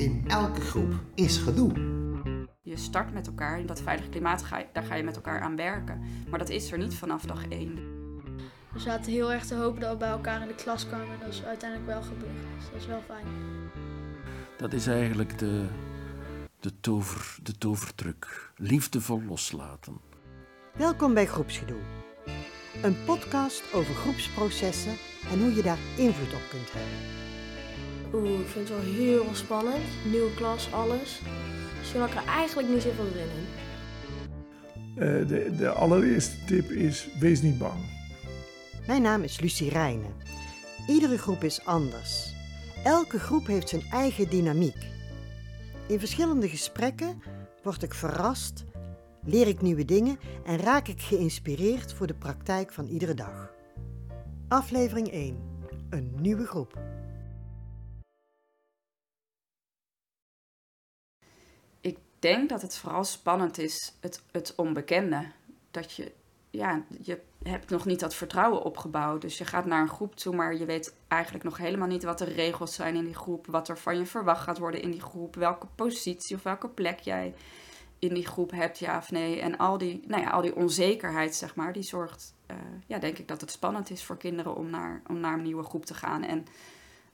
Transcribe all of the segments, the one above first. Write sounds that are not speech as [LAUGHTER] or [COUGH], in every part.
In elke groep is gedoe. Je start met elkaar in dat veilige klimaat, ga je, daar ga je met elkaar aan werken. Maar dat is er niet vanaf dag één. We zaten heel erg te hopen dat we bij elkaar in de klas kwamen. Dat is uiteindelijk wel gebeurd. Dus dat is wel fijn. Dat is eigenlijk de, de, tover, de tovertruc. Liefdevol loslaten. Welkom bij Groepsgedoe. Een podcast over groepsprocessen en hoe je daar invloed op kunt hebben. Oeh, ik vind het wel heel spannend. Nieuwe klas, alles. Dus ik er eigenlijk niet zoveel zin in. Uh, de, de allereerste tip is: wees niet bang. Mijn naam is Lucie Rijnen. Iedere groep is anders. Elke groep heeft zijn eigen dynamiek. In verschillende gesprekken word ik verrast, leer ik nieuwe dingen en raak ik geïnspireerd voor de praktijk van iedere dag. Aflevering 1. Een nieuwe groep. Denk dat het vooral spannend is, het, het onbekende. Dat je, ja, je hebt nog niet dat vertrouwen opgebouwd. Dus je gaat naar een groep toe, maar je weet eigenlijk nog helemaal niet wat de regels zijn in die groep. Wat er van je verwacht gaat worden in die groep. Welke positie of welke plek jij in die groep hebt, ja of nee. En al die, nou ja, al die onzekerheid, zeg maar, die zorgt, uh, ja, denk ik dat het spannend is voor kinderen om naar, om naar een nieuwe groep te gaan. En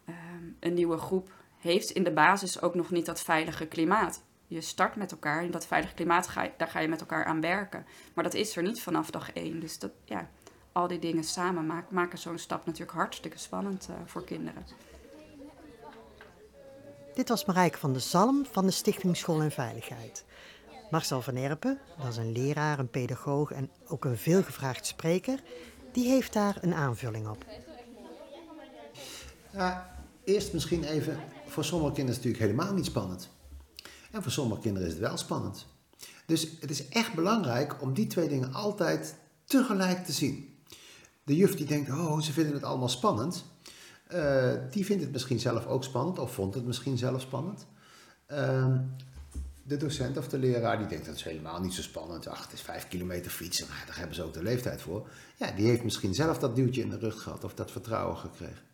uh, een nieuwe groep heeft in de basis ook nog niet dat veilige klimaat je start met elkaar in dat veilige klimaat, ga je, daar ga je met elkaar aan werken. Maar dat is er niet vanaf dag één. Dus dat, ja, al die dingen samen maken, maken zo'n stap natuurlijk hartstikke spannend uh, voor kinderen. Dit was Marijke van de Zalm van de Stichting School en Veiligheid. Marcel van Erpen, dat is een leraar, een pedagoog en ook een veelgevraagd spreker, die heeft daar een aanvulling op. Ja, eerst misschien even, voor sommige kinderen is het natuurlijk helemaal niet spannend. En voor sommige kinderen is het wel spannend. Dus het is echt belangrijk om die twee dingen altijd tegelijk te zien. De juf die denkt, oh, ze vinden het allemaal spannend. Uh, die vindt het misschien zelf ook spannend, of vond het misschien zelf spannend. Uh, de docent of de leraar die denkt dat is helemaal niet zo spannend. Ach, het is vijf kilometer fietsen, maar daar hebben ze ook de leeftijd voor. Ja, die heeft misschien zelf dat duwtje in de rug gehad of dat vertrouwen gekregen.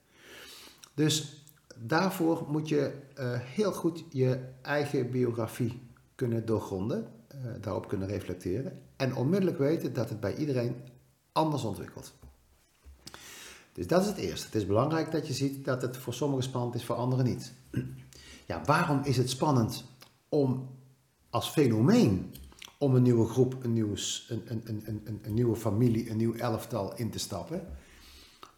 Dus daarvoor moet je uh, heel goed je eigen biografie kunnen doorgronden, uh, daarop kunnen reflecteren en onmiddellijk weten dat het bij iedereen anders ontwikkelt. Dus dat is het eerste. Het is belangrijk dat je ziet dat het voor sommigen spannend is, voor anderen niet. [CLEARS THROAT] Ja, waarom is het spannend om als fenomeen om een nieuwe groep, een, nieuw, een, een, een, een, een nieuwe familie, een nieuw elftal in te stappen?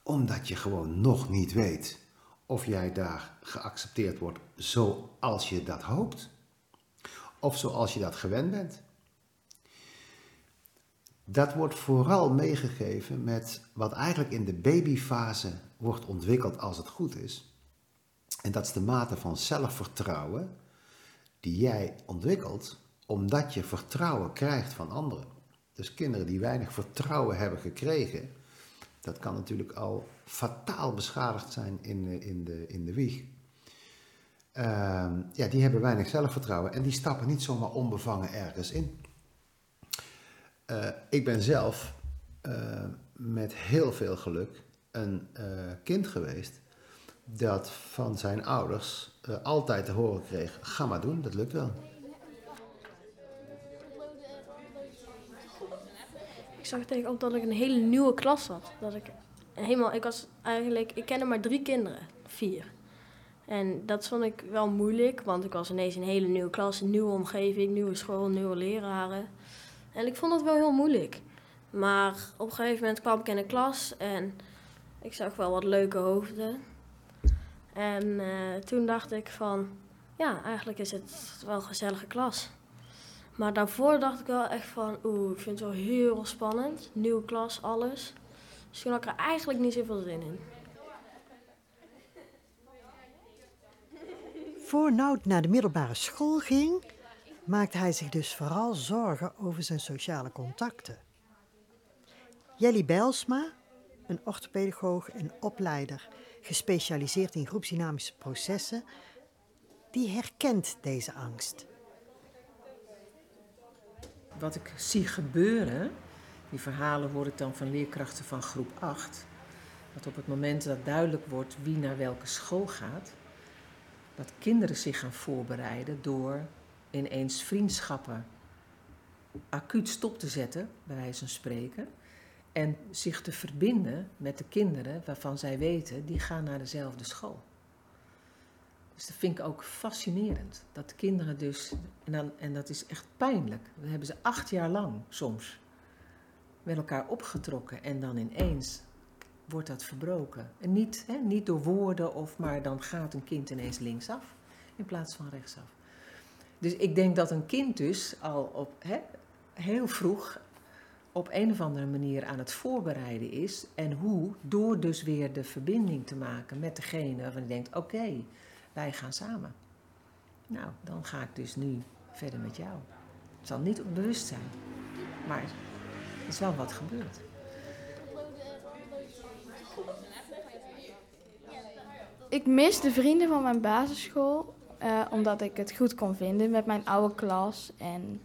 Omdat je gewoon nog niet weet of jij daar geaccepteerd wordt zoals je dat hoopt, of zoals je dat gewend bent. Dat wordt vooral meegegeven met wat eigenlijk in de babyfase wordt ontwikkeld als het goed is. En dat is de mate van zelfvertrouwen die jij ontwikkelt omdat je vertrouwen krijgt van anderen. Dus kinderen die weinig vertrouwen hebben gekregen, dat kan natuurlijk al fataal beschadigd zijn in, in, de, in de wieg. Uh, ja, die hebben weinig zelfvertrouwen en die stappen niet zomaar onbevangen ergens in. Uh, ik ben zelf uh, met heel veel geluk een kind geweest dat van zijn ouders altijd te horen kreeg: ga maar doen, dat lukt wel. Ik zag tegen op dat ik een hele nieuwe klas had. Dat ik helemaal, ik was eigenlijk, ik kende maar drie kinderen, vier. En dat vond ik wel moeilijk, want ik was ineens in een hele nieuwe klas, een nieuwe omgeving, nieuwe school, nieuwe leraren. En ik vond dat wel heel moeilijk. Maar op een gegeven moment kwam ik in een klas en ik zag wel wat leuke hoofden. En uh, toen dacht ik van, ja, eigenlijk is het wel een gezellige klas. Maar daarvoor dacht ik wel echt van, oeh, ik vind het wel heel spannend. Nieuwe klas, alles. Toen had ik er eigenlijk niet zoveel zin in. Voor Nout naar de middelbare school ging, maakte hij zich dus vooral zorgen over zijn sociale contacten. Jelly Bijlsma, een orthopedagoog en opleider gespecialiseerd in groepsdynamische processen, die herkent deze angst. Wat ik zie gebeuren die verhalen hoor ik dan van leerkrachten van groep 8. Dat op het moment dat duidelijk wordt wie naar welke school gaat, dat kinderen zich gaan voorbereiden door ineens vriendschappen acuut stop te zetten, bij wijze van spreken. En zich te verbinden met de kinderen waarvan zij weten, die gaan naar dezelfde school. Dus dat vind ik ook fascinerend. Dat de kinderen dus, en, dan, en dat is echt pijnlijk. Dan hebben ze acht jaar lang soms met elkaar opgetrokken en dan ineens wordt dat verbroken. En niet, hè, niet door woorden, of, maar dan gaat een kind ineens linksaf in plaats van rechtsaf. Dus ik denk dat een kind dus al op, hè, heel vroeg op een of andere manier aan het voorbereiden is. En hoe? Door dus weer de verbinding te maken met degene waarvan je denkt, oké, wij gaan samen. Nou, dan ga ik dus nu verder met jou. Het zal niet onbewust zijn, maar het is wel wat gebeurd. Ik mis de vrienden van mijn basisschool, uh, omdat ik het goed kon vinden met mijn oude klas. En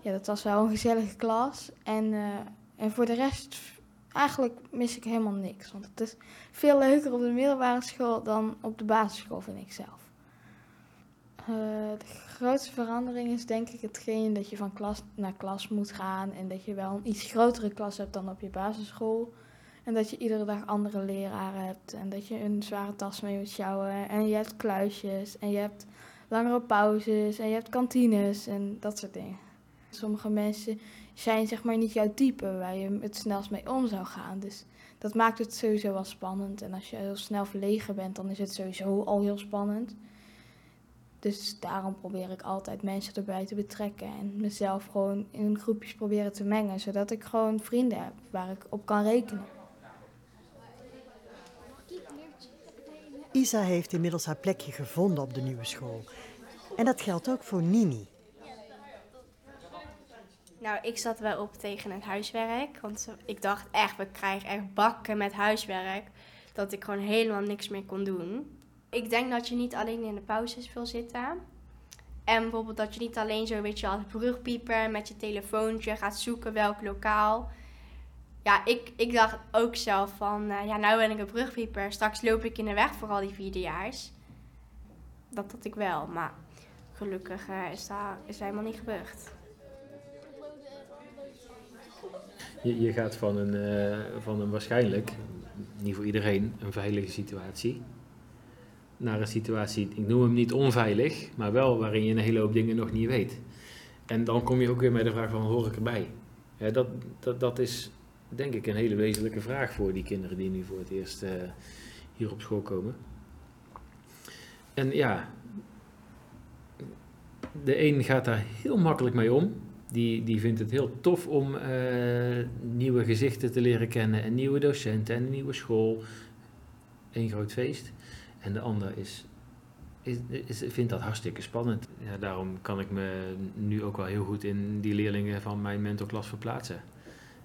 ja, dat was wel een gezellige klas. En, uh, en voor de rest, eigenlijk mis ik helemaal niks. Want het is veel leuker op de middelbare school dan op de basisschool, vind ik zelf. Uh, de grootste verandering is denk ik hetgeen dat je van klas naar klas moet gaan. En dat je wel een iets grotere klas hebt dan op je basisschool. En dat je iedere dag andere leraren hebt. En dat je een zware tas mee moet sjouwen. En je hebt kluisjes. En je hebt langere pauzes. En je hebt kantines. En dat soort dingen. Sommige mensen zijn zeg maar niet jouw type waar je het snelst mee om zou gaan. Dus dat maakt het sowieso wel spannend. En als je heel snel verlegen bent, dan is het sowieso al heel spannend. Dus daarom probeer ik altijd mensen erbij te betrekken en mezelf gewoon in groepjes proberen te mengen, zodat ik gewoon vrienden heb waar ik op kan rekenen. Isa heeft inmiddels haar plekje gevonden op de nieuwe school. En dat geldt ook voor Nini. Nou, ik zat wel op tegen het huiswerk. Want ik dacht echt, we krijgen echt bakken met huiswerk. Dat ik gewoon helemaal niks meer kon doen. Ik denk dat je niet alleen in de pauzes wil zitten. En bijvoorbeeld dat je niet alleen zo, weet je, als brugpieper met je telefoontje gaat zoeken welk lokaal. Ja, ik, ik dacht ook zelf van, uh, ja, nou ben ik een brugpieper. Straks loop ik in de weg voor al die vierdejaars. Dat had ik wel, maar gelukkig uh, is, dat, is helemaal niet gebeurd. Je, je gaat van een, uh, van een waarschijnlijk, niet voor iedereen, een veilige situatie, naar een situatie, ik noem hem niet onveilig, maar wel waarin je een hele hoop dingen nog niet weet. En dan kom je ook weer met de vraag van, hoor ik erbij? Dat, dat, dat is denk ik een hele wezenlijke vraag voor die kinderen die nu voor het eerst uh, hier op school komen. En ja, de een gaat daar heel makkelijk mee om. Die, die vindt het heel tof om uh, nieuwe gezichten te leren kennen en nieuwe docenten en een nieuwe school. Een groot feest. En de ander is, is, is, vindt dat hartstikke spannend. Ja, daarom kan ik me nu ook wel heel goed in die leerlingen van mijn mentorklas verplaatsen.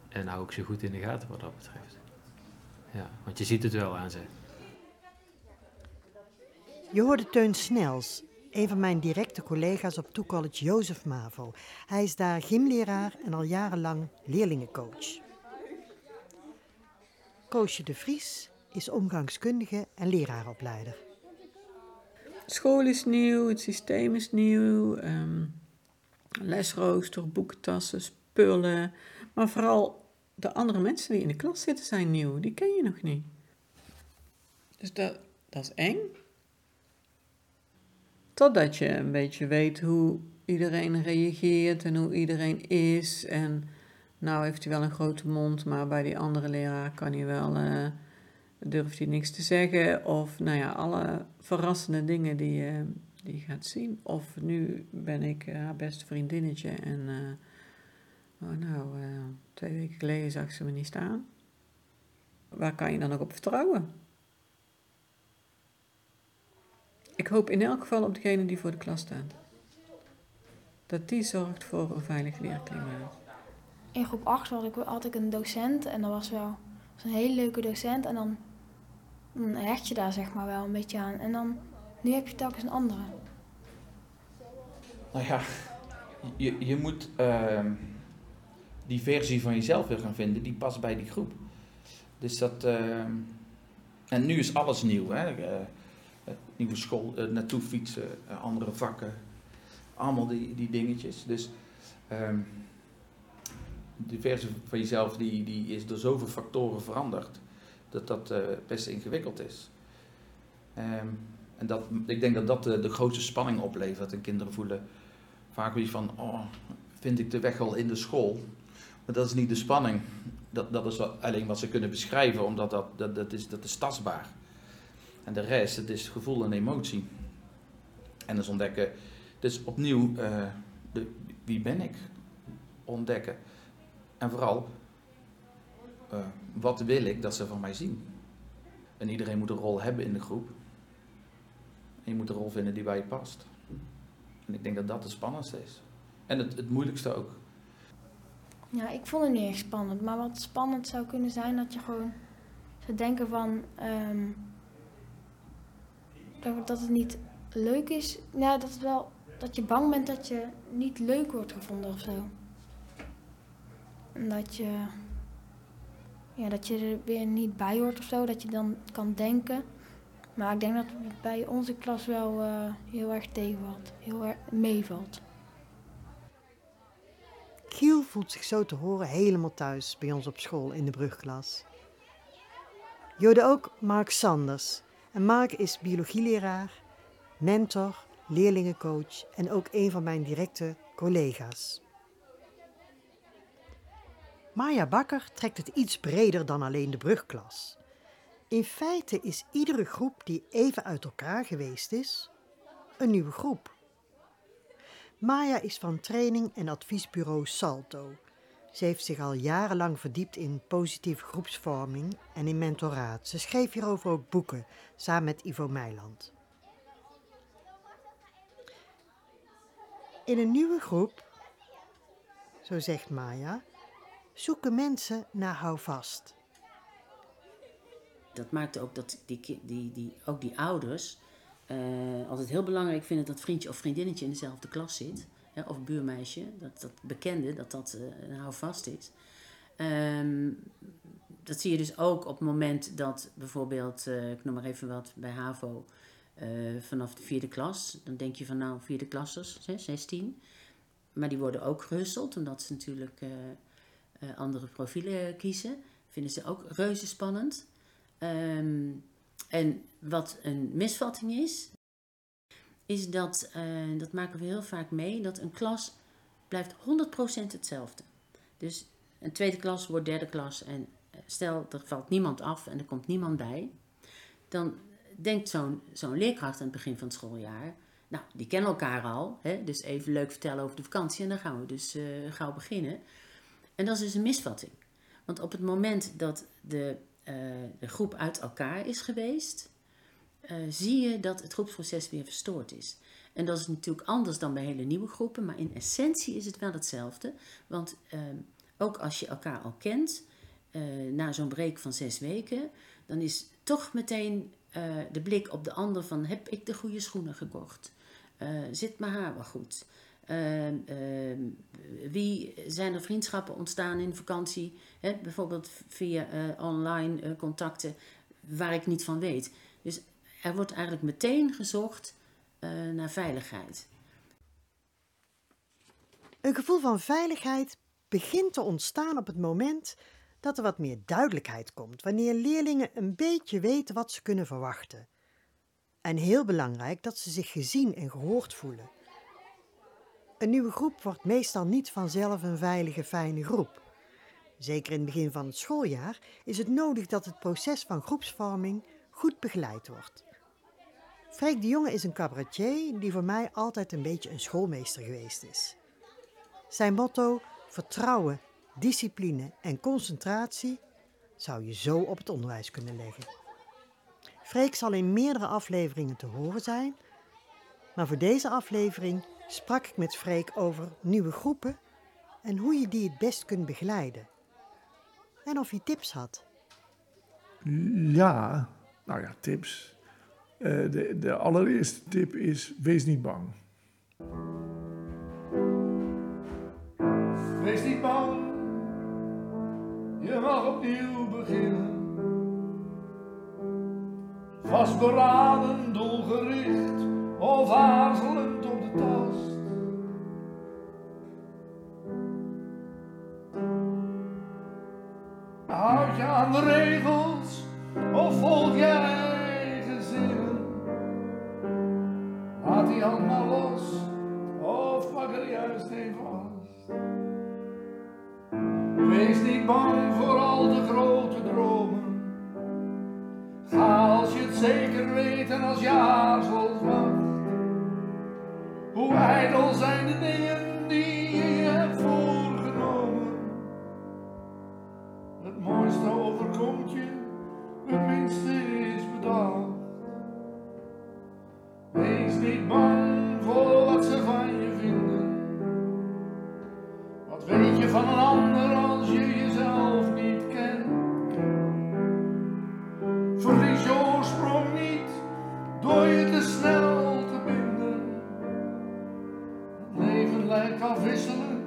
En hou ik ze goed in de gaten wat dat betreft. Ja, want je ziet het wel aan ze. Je hoorde Teun Snels, een van mijn directe collega's op Toecollege Jozef Mavo. Hij is daar gymleraar en al jarenlang leerlingencoach. Koosje de Vries is omgangskundige en leraaropleider. School is nieuw, het systeem is nieuw, um, lesrooster, boekentassen, spullen. Maar vooral de andere mensen die in de klas zitten zijn nieuw, die ken je nog niet. Dus dat, dat is eng. Totdat je een beetje weet hoe iedereen reageert en hoe iedereen is. En nou heeft hij wel een grote mond, maar bij die andere leraar kan hij wel, uh, durft hij niks te zeggen. Of nou ja, alle verrassende dingen die je, die gaat zien. Of nu ben ik haar beste vriendinnetje en oh nou, twee weken geleden zag ze me niet staan. Waar kan je dan ook op vertrouwen? Ik hoop in elk geval op degene die voor de klas staat. Dat die zorgt voor een veilig leerklimaat. In groep 8 had ik, had ik een docent en dat was wel was een hele leuke docent. En dan, dan hecht je daar zeg maar wel een beetje aan. En dan, nu heb je telkens een andere. Nou ja, je, je moet uh, die versie van jezelf weer gaan vinden die past bij die groep. Dus dat, uh, en nu is alles nieuw. Hè? Uh, nieuwe school uh, naartoe fietsen, uh, andere vakken. Allemaal die, die dingetjes. Dus um, de versie van jezelf die, die is door zoveel factoren veranderd. Dat dat uh, best ingewikkeld is. Um, en dat, ik denk dat dat de, de grootste spanning oplevert. En kinderen voelen vaak weer van, oh, vind ik de weg al in de school? Maar dat is niet de spanning. Dat, dat is alleen wat ze kunnen beschrijven, omdat dat, dat, dat, is, dat is tastbaar. En de rest, het is gevoel en emotie. En dus ontdekken, dus opnieuw, uh, de, wie ben ik? Ontdekken. En vooral, uh, wat wil ik dat ze van mij zien? En iedereen moet een rol hebben in de groep. En je moet een rol vinden die bij je past. En ik denk dat dat het spannendste is. En het, het moeilijkste ook. Ja, ik vond het niet echt spannend. Maar wat spannend zou kunnen zijn dat je gewoon zou denken van... Um, dat, het niet leuk is. Ja, dat, het wel, dat je bang bent dat je niet leuk wordt gevonden of zo. Dat je... Ja, dat je er weer niet bij hoort of zo. Dat je dan kan denken... Maar ik denk dat het bij onze klas wel uh, heel erg tegenvalt, heel erg meevalt. Giel voelt zich zo te horen helemaal thuis bij ons op school in de brugklas. Jode ook Mark Sanders. En Mark is biologieleraar, mentor, leerlingencoach en ook een van mijn directe collega's. Maya Bakker trekt het iets breder dan alleen de brugklas. In feite is iedere groep die even uit elkaar geweest is, een nieuwe groep. Maya is van training en adviesbureau Salto. Ze heeft zich al jarenlang verdiept in positieve groepsvorming en in mentoraat. Ze schreef hierover ook boeken samen met Ivo Meiland. In een nieuwe groep, zo zegt Maya, zoeken mensen naar houvast dat maakte ook dat die, die, die, ook die ouders uh, altijd heel belangrijk vinden dat vriendje of vriendinnetje in dezelfde klas zit. Of buurmeisje, dat, dat bekende, dat dat uh, houvast is. Um, dat zie je dus ook op het moment dat bijvoorbeeld, uh, ik noem maar even wat, bij HAVO, vanaf de vierde klas, dan denk je van nou, vierde klassers, 16. Maar die worden ook gehusteld, omdat ze natuurlijk andere profielen kiezen. Vinden ze ook reuze spannend. Um, en wat een misvatting is, is dat, uh, dat maken we heel vaak mee, dat een klas blijft 100% hetzelfde. Dus een tweede klas wordt derde klas en eh, stel er valt niemand af en er komt niemand bij, dan denkt zo'n zo'n leerkracht aan het begin van het schooljaar, nou, die kennen elkaar al, hè, dus even leuk vertellen over de vakantie en dan gaan we dus uh, gauw beginnen. En dat is dus een misvatting. Want op het moment dat de de groep uit elkaar is geweest, uh, zie je dat het groepsproces weer verstoord is. En dat is natuurlijk anders dan bij hele nieuwe groepen, maar in essentie is het wel hetzelfde. Want uh, ook als je elkaar al kent, na zo'n break van zes weken, dan is toch meteen de blik op de ander van heb ik de goede schoenen gekocht? zit mijn haar wel goed? Ehm, ehm, wie zijn er vriendschappen ontstaan in vakantie? Hè? Bijvoorbeeld via online contacten waar ik niet van weet. Dus er wordt eigenlijk meteen gezocht uh, naar veiligheid. Een gevoel van veiligheid begint te ontstaan op het moment dat er wat meer duidelijkheid komt, wanneer leerlingen een beetje weten wat ze kunnen verwachten. En heel belangrijk dat ze zich gezien en gehoord voelen. Een nieuwe groep wordt meestal niet vanzelf een veilige, fijne groep. Zeker in het begin van het schooljaar is het nodig dat het proces van groepsvorming goed begeleid wordt. Freek de Jonge is een cabaretier die voor mij altijd een beetje een schoolmeester geweest is. Zijn motto vertrouwen, discipline en concentratie zou je zo op het onderwijs kunnen leggen. Freek zal in meerdere afleveringen te horen zijn, maar voor deze aflevering sprak ik met Freek over nieuwe groepen en hoe je die het best kunt begeleiden. En of hij tips had. Ja, nou ja, tips. Uh, de, de allereerste tip is: wees niet bang. Wees niet bang, je mag opnieuw beginnen. vastberaden, doelgericht of aarzelend op de tast. Houd je aan de regels of volg je juist een vast. Wees niet bang voor al de grote dromen. Ga als je het zeker weet en als je aarzelt wacht. Hoe ijdel zijn de dingen Lijkt afwisselend,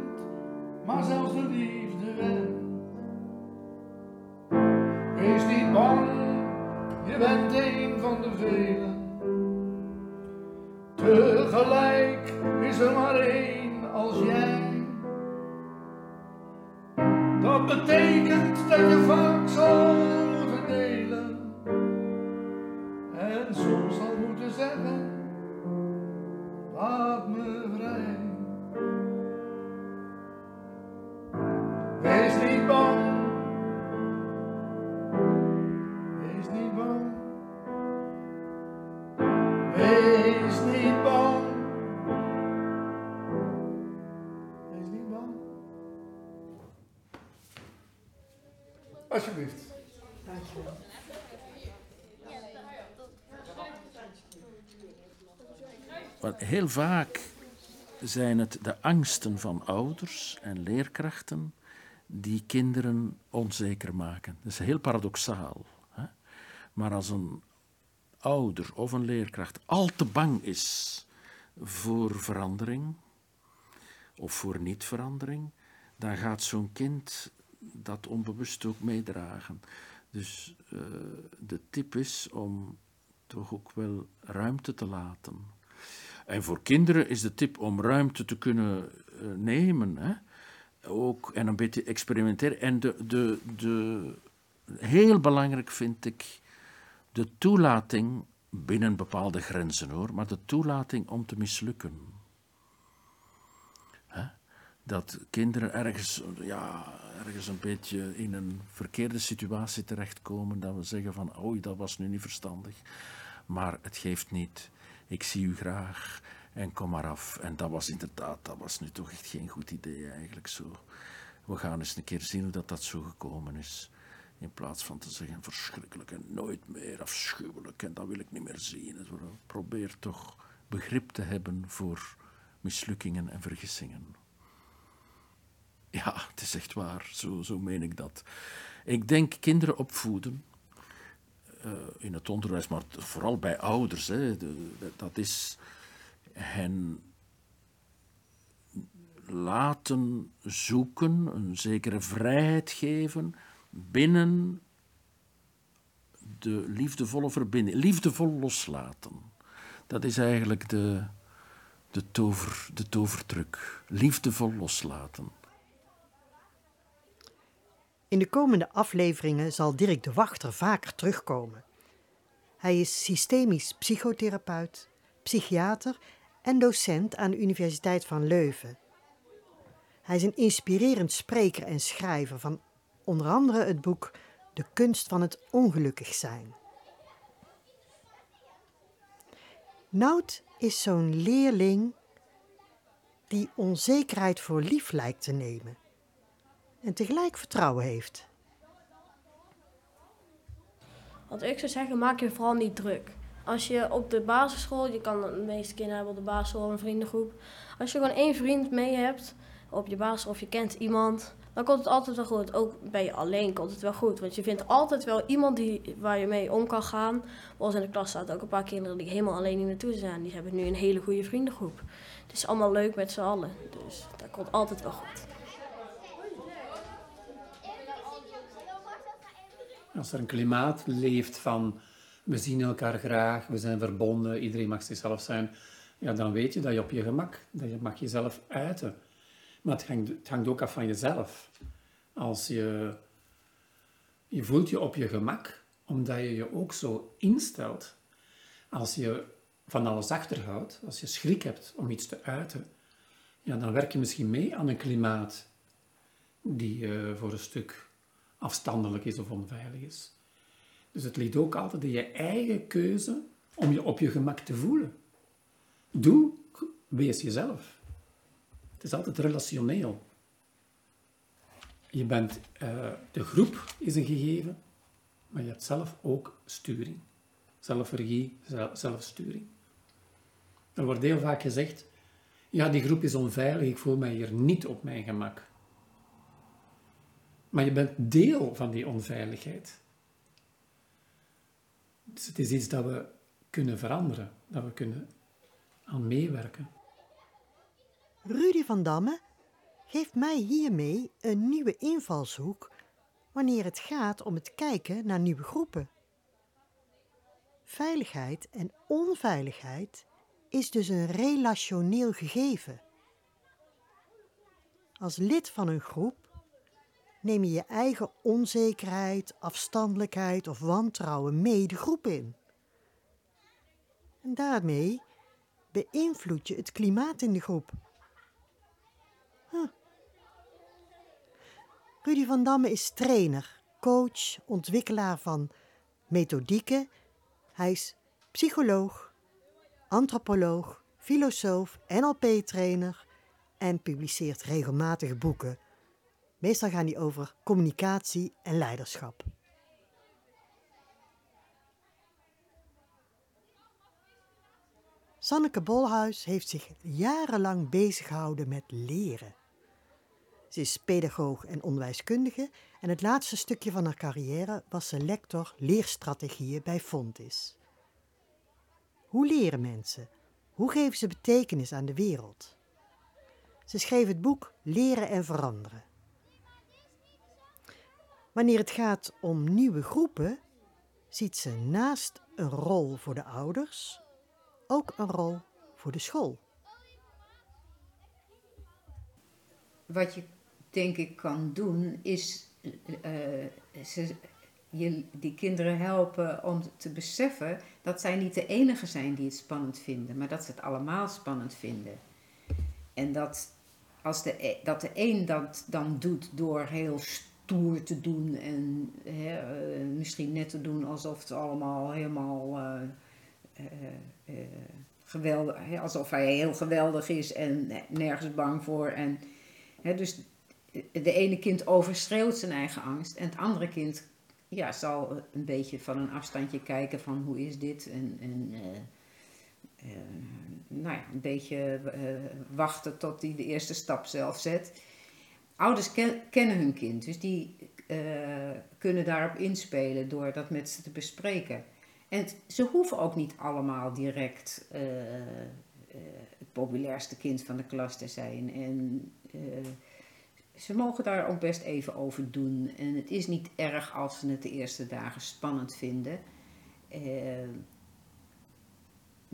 maar zelfs de liefde went. Wees niet bang, je bent een van de velen. Tegelijk is er maar één als jij. Dat betekent dat je vaak zal heel vaak zijn het de angsten van ouders en leerkrachten die kinderen onzeker maken. Dat is heel paradoxaal. Hè? Maar als een ouder of een leerkracht al te bang is voor verandering of voor niet-verandering, dan gaat zo'n kind dat onbewust ook meedragen. Dus eh, de tip is om toch ook wel ruimte te laten. En voor kinderen is de tip om ruimte te kunnen eh, nemen. Hè? Ook, en een beetje experimenteren. En de, de, de, heel belangrijk vind ik de toelating binnen bepaalde grenzen hoor, maar de toelating om te mislukken. Hè? Dat kinderen ergens, ja, ergens een beetje in een verkeerde situatie terechtkomen, dat we zeggen van oei, dat was nu niet verstandig. Maar het geeft niet. Ik zie u graag en kom maar af. En dat was inderdaad, dat was nu toch echt geen goed idee eigenlijk zo. We gaan eens een keer zien hoe dat, dat zo gekomen is. In plaats van te zeggen verschrikkelijk en nooit meer afschuwelijk en dat wil ik niet meer zien. Dus Probeer toch begrip te hebben voor mislukkingen en vergissingen. Ja, het is echt waar, zo, zo meen ik dat. Ik denk kinderen opvoeden, in het onderwijs, maar vooral bij ouders, hè, dat is hen laten zoeken, een zekere vrijheid geven binnen de liefdevolle verbinding, liefdevol loslaten. Dat is eigenlijk de, de, tover, de tovertruc. Liefdevol loslaten. In de komende afleveringen zal Dirk de Wachter vaker terugkomen. Hij is systemisch psychotherapeut, psychiater en docent aan de Universiteit van Leuven. Hij is een inspirerend spreker en schrijver van onder andere het boek De kunst van het ongelukkig zijn. Nout is zo'n leerling die onzekerheid voor lief lijkt te nemen en tegelijk vertrouwen heeft. Wat ik zou zeggen, maak je vooral niet druk. Als je op de basisschool, je kan de meeste kinderen hebben op de basisschool een vriendengroep. Als je gewoon één vriend mee hebt op je basisschool of je kent iemand, dan komt het altijd wel goed. Ook ben je alleen komt het wel goed. Want je vindt altijd wel iemand die, waar je mee om kan gaan. Zoals in de klas staat ook een paar kinderen die helemaal alleen niet naartoe zijn. Die hebben nu een hele goede vriendengroep. Het is allemaal leuk met z'n allen. Dus dat komt altijd wel goed. Als er een klimaat leeft van we zien elkaar graag, we zijn verbonden, iedereen mag zichzelf zijn, ja, dan weet je dat je op je gemak, dat je mag jezelf uiten. Maar het hangt, het hangt ook af van jezelf. Als je, je voelt je op je gemak, omdat je je ook zo instelt. Als je van alles achterhoudt, als je schrik hebt om iets te uiten, ja, dan werk je misschien mee aan een klimaat die uh, voor een stuk afstandelijk is of onveilig is. Dus het ligt ook altijd in je eigen keuze om je op je gemak te voelen. Doe, wees jezelf. Het is altijd relationeel. Je bent, uh, de groep is een gegeven, maar je hebt zelf ook sturing. Zelfregie, zelfsturing. Er wordt heel vaak gezegd, ja, die groep is onveilig, ik voel mij hier niet op mijn gemak. Maar je bent deel van die onveiligheid. Dus het is iets dat we kunnen veranderen, dat we kunnen aan meewerken. Rudy van Damme geeft mij hiermee een nieuwe invalshoek wanneer het gaat om het kijken naar nieuwe groepen. Veiligheid en onveiligheid is dus een relationeel gegeven. Als lid van een groep neem je je eigen onzekerheid, afstandelijkheid of wantrouwen mee de groep in. En daarmee beïnvloed je het klimaat in de groep. Rudy van Damme is trainer, coach, ontwikkelaar van methodieken. Hij is psycholoog, antropoloog, filosoof, NLP-trainer en publiceert regelmatig boeken Meestal gaan die over communicatie en leiderschap. Sanneke Bolhuis heeft zich jarenlang bezig gehouden met leren. Ze is pedagoog en onderwijskundige en het laatste stukje van haar carrière was ze lector leerstrategieën bij Fontis. Hoe leren mensen? Hoe geven ze betekenis aan de wereld? Ze schreef het boek Leren en Veranderen. Wanneer het gaat om nieuwe groepen, ziet ze naast een rol voor de ouders ook een rol voor de school. Wat je denk ik kan doen, is uh, ze, die kinderen helpen om te beseffen dat zij niet de enige zijn die het spannend vinden, maar dat ze het allemaal spannend vinden. En dat, als de, e, dat de een dat dan doet door heel tour te doen en uh, misschien net te doen alsof het allemaal helemaal uh, uh, geweldig, alsof hij heel geweldig is en nergens bang voor. En, dus de ene kind overschreeuwt zijn eigen angst en het andere kind ja, zal een beetje van een afstandje kijken van hoe is dit en, en nou ja, een beetje wachten tot hij de eerste stap zelf zet ouders kennen hun kind, dus die uh, kunnen daarop inspelen door dat met ze te bespreken. En ze hoeven ook niet allemaal direct uh, uh, het populairste kind van de klas te zijn. En ze mogen daar ook best even over doen. En het is niet erg als ze het de eerste dagen spannend vinden.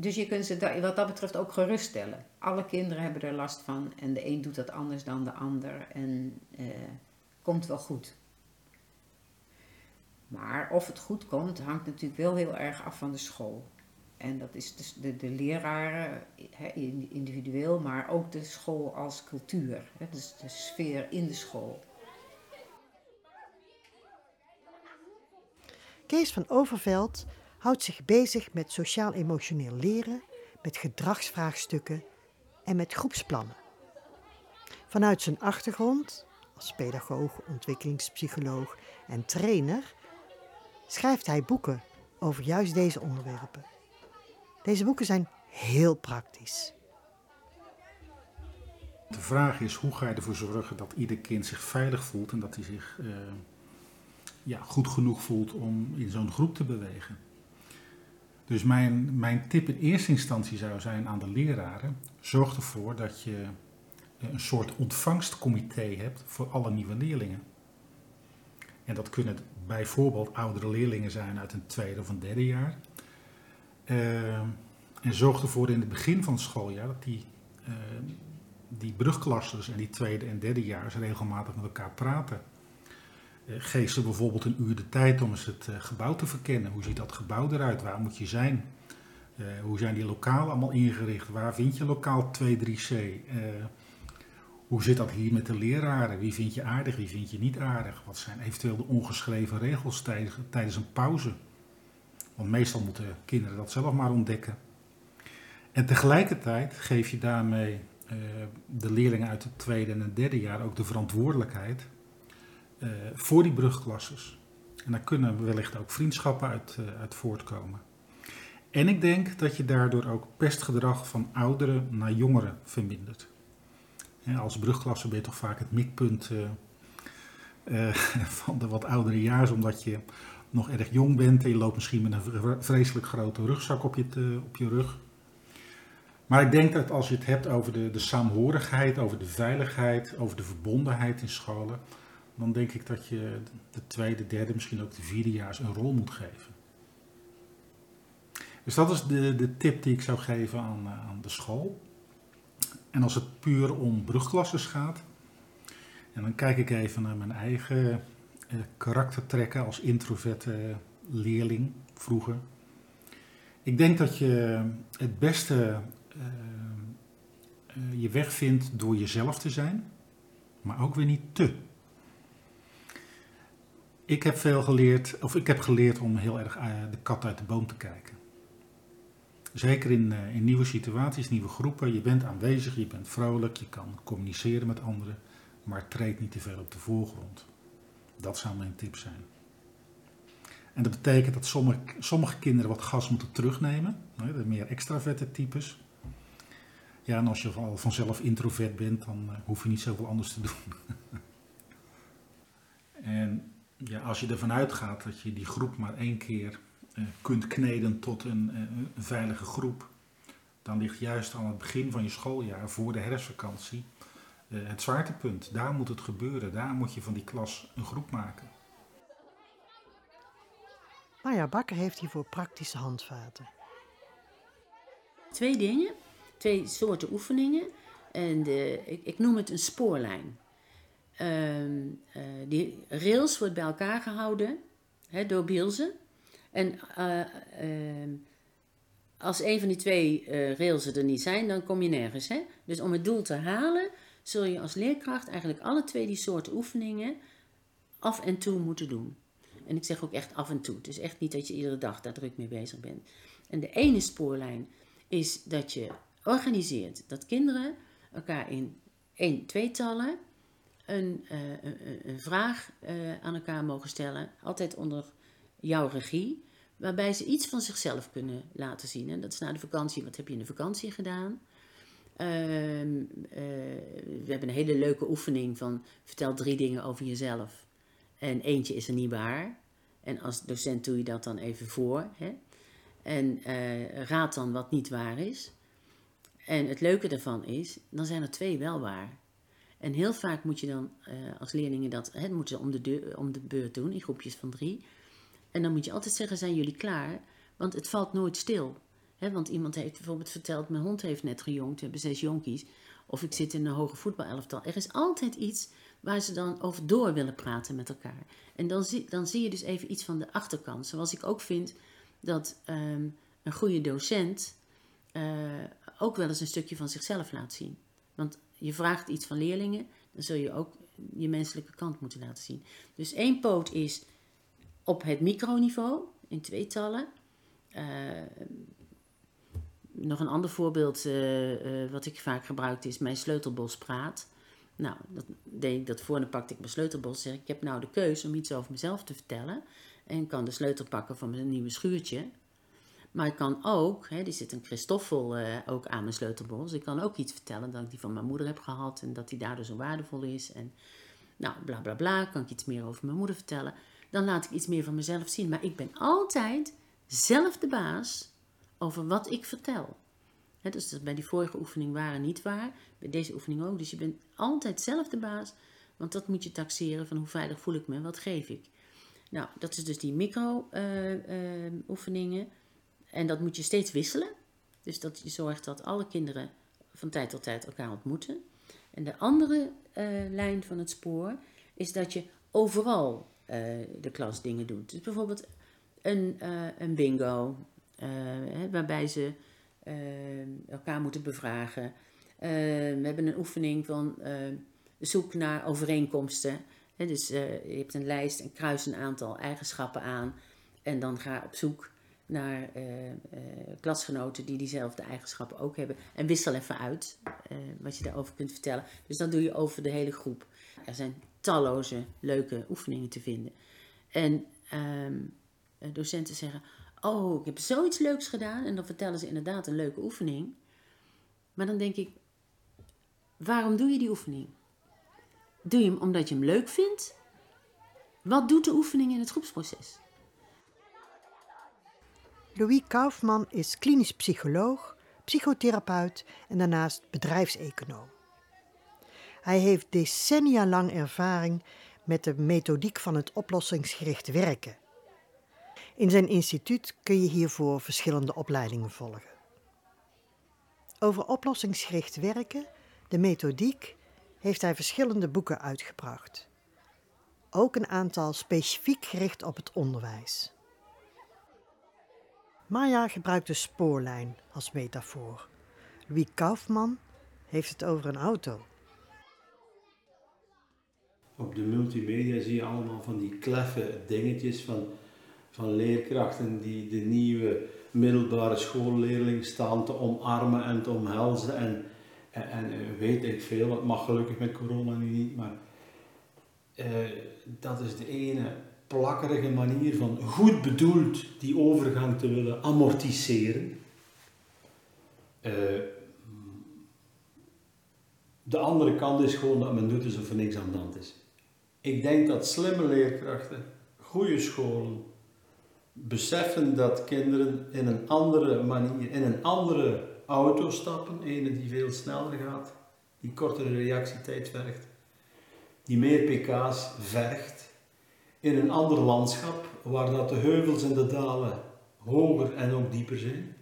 Dus je kunt ze wat dat betreft ook geruststellen. Alle kinderen hebben er last van en de een doet dat anders dan de ander en eh, komt wel goed. Maar of het goed komt, hangt natuurlijk wel heel erg af van de school. En dat is dus de, de leraren individueel, maar ook de school als cultuur. Hè, dus de sfeer in de school. Kees van Overveld houdt zich bezig met sociaal-emotioneel leren, met gedragsvraagstukken en met groepsplannen. Vanuit zijn achtergrond als pedagoog, ontwikkelingspsycholoog en trainer schrijft hij boeken over juist deze onderwerpen. Deze boeken zijn heel praktisch. De vraag is hoe ga je ervoor zorgen dat ieder kind zich veilig voelt en dat hij zich uh, ja, goed genoeg voelt om in zo'n groep te bewegen. Dus mijn, mijn tip in eerste instantie zou zijn aan de leraren: zorg ervoor dat je een soort ontvangstcomité hebt voor alle nieuwe leerlingen. En dat kunnen bijvoorbeeld oudere leerlingen zijn uit een tweede of een derde jaar. Uh, en zorg ervoor in het begin van het schooljaar dat die, uh, die brugklassers en die tweede en derde jaars regelmatig met elkaar praten. Uh, geef ze bijvoorbeeld een uur de tijd om eens het gebouw te verkennen. Hoe ziet dat gebouw eruit? Waar moet je zijn? hoe zijn die lokalen allemaal ingericht? Waar vind je lokaal 2-3C? Hoe zit dat hier met de leraren? Wie vind je aardig, wie vind je niet aardig? Wat zijn eventueel de ongeschreven regels tijdens een pauze? Want meestal moeten kinderen dat zelf maar ontdekken. En tegelijkertijd geef je daarmee de leerlingen uit het tweede en het derde jaar ook de verantwoordelijkheid uh, voor die brugklasses. En daar kunnen wellicht ook vriendschappen uit, uh, uit voortkomen. En ik denk dat je daardoor ook pestgedrag van ouderen naar jongeren vermindert. Als brugklasse ben je toch vaak het mikpunt uh, [LAUGHS] van de wat oudere jaars, omdat je nog erg jong bent en je loopt misschien met een vreselijk grote rugzak op je, op je rug. Maar ik denk dat als je het hebt over de, de saamhorigheid, over de veiligheid, over de verbondenheid in scholen, dan denk ik dat je de tweede, derde, misschien ook de vierde jaars een rol moet geven. Dus dat is de, de tip die ik zou geven aan, aan de school. En als het puur om brugklasses gaat, en dan kijk ik even naar mijn eigen eh, karaktertrekken als introverte leerling vroeger. Ik denk dat je het beste uh, uh, je weg vindt door jezelf te zijn, maar ook weer niet te. Ik heb veel geleerd, of ik heb geleerd om heel erg uh, de kat uit de boom te kijken. Zeker in, uh, in nieuwe situaties, nieuwe groepen. Je bent aanwezig, je bent vrolijk, je kan communiceren met anderen, maar treed niet te veel op de voorgrond. Dat zou mijn tip zijn. En dat betekent dat sommige, sommige kinderen wat gas moeten terugnemen, de meer extraverte types. Ja, en als je al vanzelf introvert bent, dan uh, hoef je niet zoveel anders te doen. [LAUGHS] en ja, als je ervan uitgaat dat je die groep maar één keer uh, kunt kneden tot een, uh, een, veilige groep, dan ligt juist aan het begin van je schooljaar, voor de herfstvakantie, het zwaartepunt. Daar moet het gebeuren, daar moet je van die klas een groep maken. Marja Bakker heeft hiervoor praktische handvaten. Twee dingen, twee soorten oefeningen. En de, ik, ik, noem het een spoorlijn. Uh, uh, die rails wordt bij elkaar gehouden hè, door Bielsen. En uh, als een van die twee rails er niet zijn, dan kom je nergens. Hè? Dus om het doel te halen, zul je als leerkracht eigenlijk alle twee die soorten oefeningen af en toe moeten doen. En ik zeg ook echt af en toe. Het is echt niet dat je iedere dag daar druk mee bezig bent. En de ene spoorlijn is dat je organiseert dat kinderen elkaar in één, tweetallen een, uh, een, een, vraag uh, aan elkaar mogen stellen. Altijd onder jouw regie. Waarbij ze iets van zichzelf kunnen laten zien. En dat is na de vakantie. Wat heb je in de vakantie gedaan? Uh, we hebben een hele leuke oefening van vertel drie dingen over jezelf. En eentje is er niet waar. En als docent doe je dat dan even voor. Hè? En raad dan wat niet waar is. En het leuke daarvan is, dan zijn er twee wel waar. En heel vaak moet je dan uh, als leerlingen dat, hè, moeten ze om de, om de beurt doen, in groepjes van drie. En dan moet je altijd zeggen, zijn jullie klaar? Want het valt nooit stil. Want iemand heeft bijvoorbeeld verteld, mijn hond heeft net gejongd, we hebben zes jonkies. Of ik zit in een hoge voetbalelftal. Er is altijd iets waar ze dan over door willen praten met elkaar. En dan zie, dan zie je dus even iets van de achterkant. Zoals ik ook vind dat um, een goede docent uh, ook wel eens een stukje van zichzelf laat zien. Want je vraagt iets van leerlingen, dan zul je ook je menselijke kant moeten laten zien. Dus één poot is op het microniveau, in tweetallen. Uh, nog een ander voorbeeld uh, uh, wat ik vaak gebruik is mijn sleutelbos praat. Nou, dat deed ik dat voor en pakte ik mijn sleutelbos. Zeg ik, ik heb nou de keuze om iets over mezelf te vertellen. En kan de sleutel pakken van mijn nieuwe schuurtje. Maar ik kan ook, hè, zit een Christoffel uh, ook aan mijn sleutelbos. Ik kan ook iets vertellen dat ik die van mijn moeder heb gehad. En dat die daardoor zo waardevol is. En nou, bla bla bla. Kan ik iets meer over mijn moeder vertellen. Dan laat ik iets meer van mezelf zien. Maar ik ben altijd zelf de baas over wat ik vertel. He, dus bij die vorige oefening waren niet waar, bij deze oefening ook. Dus je bent altijd zelf de baas, want dat moet je taxeren van hoe veilig voel ik me en wat geef ik. Nou, dat is dus die micro-oefeningen. En dat moet je steeds wisselen. Dus dat je zorgt dat alle kinderen van tijd tot tijd elkaar ontmoeten. En de andere eh, lijn van het spoor is dat je overal eh, de klas dingen doet. Dus bijvoorbeeld een, eh, een bingo, waarbij ze elkaar moeten bevragen. we hebben een oefening van zoek naar overeenkomsten. Dus je hebt een lijst en kruis een aantal eigenschappen aan. En dan ga op zoek naar uh, uh, klasgenoten die diezelfde eigenschappen ook hebben. En wissel even uit uh, wat je daarover kunt vertellen. Dus dat doe je over de hele groep. Er zijn talloze leuke oefeningen te vinden. En um, docenten zeggen: Oh, ik heb zoiets leuks gedaan. En dan vertellen ze inderdaad een leuke oefening. Maar dan denk ik: Waarom doe je die oefening? Doe je hem omdat je hem leuk vindt? Wat doet de oefening in het groepsproces? Louis Kaufman is klinisch psycholoog, psychotherapeut en daarnaast bedrijfseconoom. Hij heeft decennia lang ervaring met de methodiek van het oplossingsgericht werken. In zijn instituut kun je hiervoor verschillende opleidingen volgen. Over oplossingsgericht werken, de methodiek, heeft hij verschillende boeken uitgebracht. Ook een aantal specifiek gericht op het onderwijs. Maya gebruikt de spoorlijn als metafoor. Louis Kaufman heeft het over een auto. Op de multimedia zie je allemaal van die kleffe dingetjes van, van leerkrachten die de nieuwe middelbare schoolleerling staan te omarmen en te omhelzen. En, en, en weet ik veel, dat mag gelukkig met corona nu niet, maar uh, dat is de ene plakkerige manier van goed bedoeld die overgang te willen amortiseren. Uh, de andere kant is gewoon dat men doet alsof er niks aan de hand is. Ik denk dat slimme leerkrachten, goede scholen, beseffen dat kinderen in een andere manier, in een andere auto stappen, ene die veel sneller gaat, die kortere reactietijd vergt, die meer pk's vergt, in een ander landschap, waar dat de heuvels en de dalen hoger en ook dieper zijn.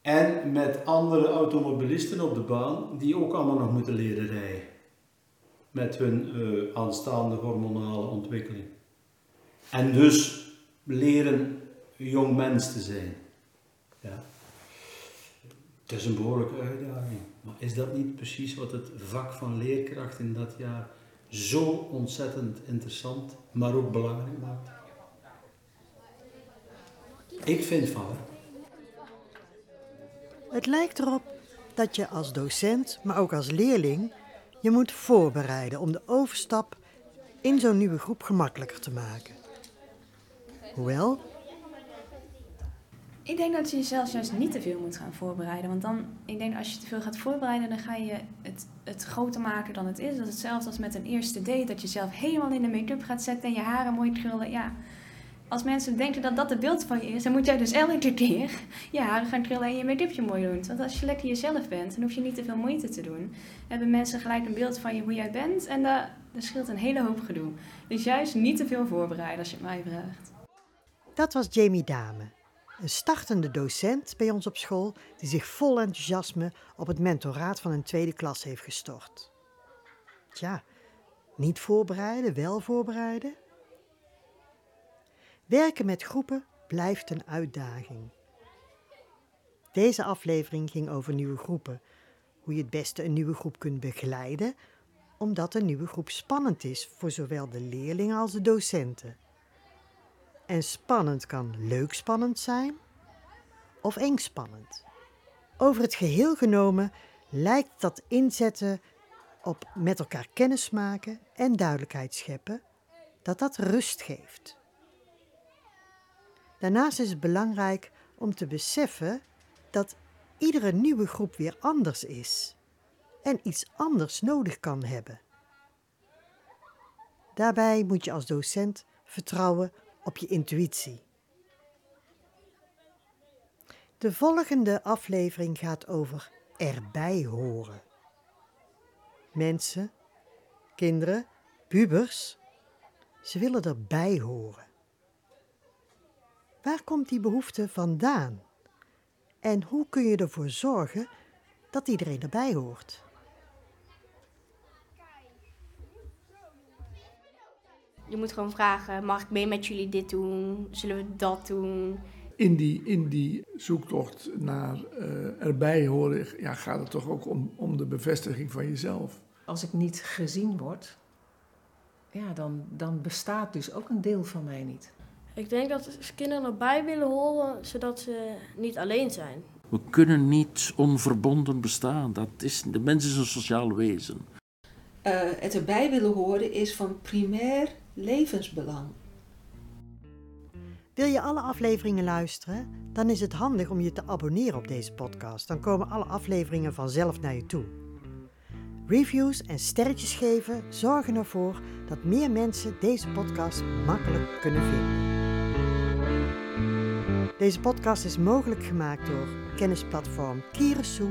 En met andere automobilisten op de baan, die ook allemaal nog moeten leren rijden. Met hun uh, aanstaande hormonale ontwikkeling. En dus leren jong mens te zijn. Ja. Het is een behoorlijke uitdaging. Maar is dat niet precies wat het vak van leerkracht in dat jaar zo ontzettend interessant, maar ook belangrijk maakt? Ik vind van. Het lijkt erop dat je als docent, maar ook als leerling, je moet voorbereiden om de overstap in zo'n nieuwe groep gemakkelijker te maken. Hoewel, ik denk dat je jezelf juist niet te veel moet gaan voorbereiden. Want dan, ik denk als je te veel gaat voorbereiden, dan ga je het, het groter maken dan het is. Dat is hetzelfde als met een eerste date. Dat je zelf helemaal in de make-up gaat zetten en je haren mooi krullen. Ja, als mensen denken dat dat het beeld van je is, dan moet jij dus elke keer je haren gaan krullen en je make-upje mooi doen. Want als je lekker jezelf bent, dan hoef je niet te veel moeite te doen. Hebben mensen gelijk een beeld van je hoe jij bent en dat, dat scheelt een hele hoop gedoe. Dus juist niet te veel voorbereiden als je het mij vraagt. Dat was Jamie Dame, een startende docent bij ons op school die zich vol enthousiasme op het mentoraat van een tweede klas heeft gestort. Tja, niet voorbereiden, wel voorbereiden? Werken met groepen blijft een uitdaging. Deze aflevering ging over nieuwe groepen, hoe je het beste een nieuwe groep kunt begeleiden, omdat een nieuwe groep spannend is voor zowel de leerlingen als de docenten. En spannend kan leuk spannend zijn of eng spannend. Over het geheel genomen lijkt dat inzetten op met elkaar kennis maken en duidelijkheid scheppen, dat dat rust geeft. Daarnaast is het belangrijk om te beseffen dat iedere nieuwe groep weer anders is en iets anders nodig kan hebben. Daarbij moet je als docent vertrouwen op je intuïtie. De volgende aflevering gaat over erbij horen. Mensen, kinderen, pubers, Ze willen erbij horen. Waar komt die behoefte vandaan? En hoe kun je ervoor zorgen dat iedereen erbij hoort? Je moet gewoon vragen, mag ik mee met jullie dit doen? Zullen we dat doen? In die, in die zoektocht naar eh, erbij horen ja, gaat het toch ook om, om de bevestiging van jezelf. Als ik niet gezien word, ja, dan, dan bestaat dus ook een deel van mij niet. Ik denk dat kinderen erbij willen horen, zodat ze niet alleen zijn. We kunnen niet onverbonden bestaan. Dat is, de mens is een sociaal wezen. Uh, het erbij willen horen is van primair levensbelang. Wil je alle afleveringen luisteren? Dan is het handig om je te abonneren op deze podcast. Dan komen alle afleveringen vanzelf naar je toe. Reviews en sterretjes geven zorgen ervoor dat meer mensen deze podcast makkelijk kunnen vinden. Deze podcast is mogelijk gemaakt door kennisplatform Kierensoe,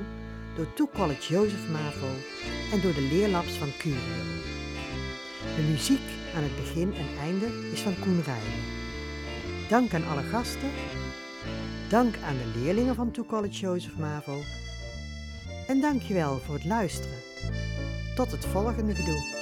door To College Jozef Mavo en door de leerlabs van Curio. De muziek aan het begin en einde is van Koen. Dank aan alle gasten. Dank aan de leerlingen van To College Jozef Mavo. En dankjewel voor het luisteren. Tot het volgende gedoe.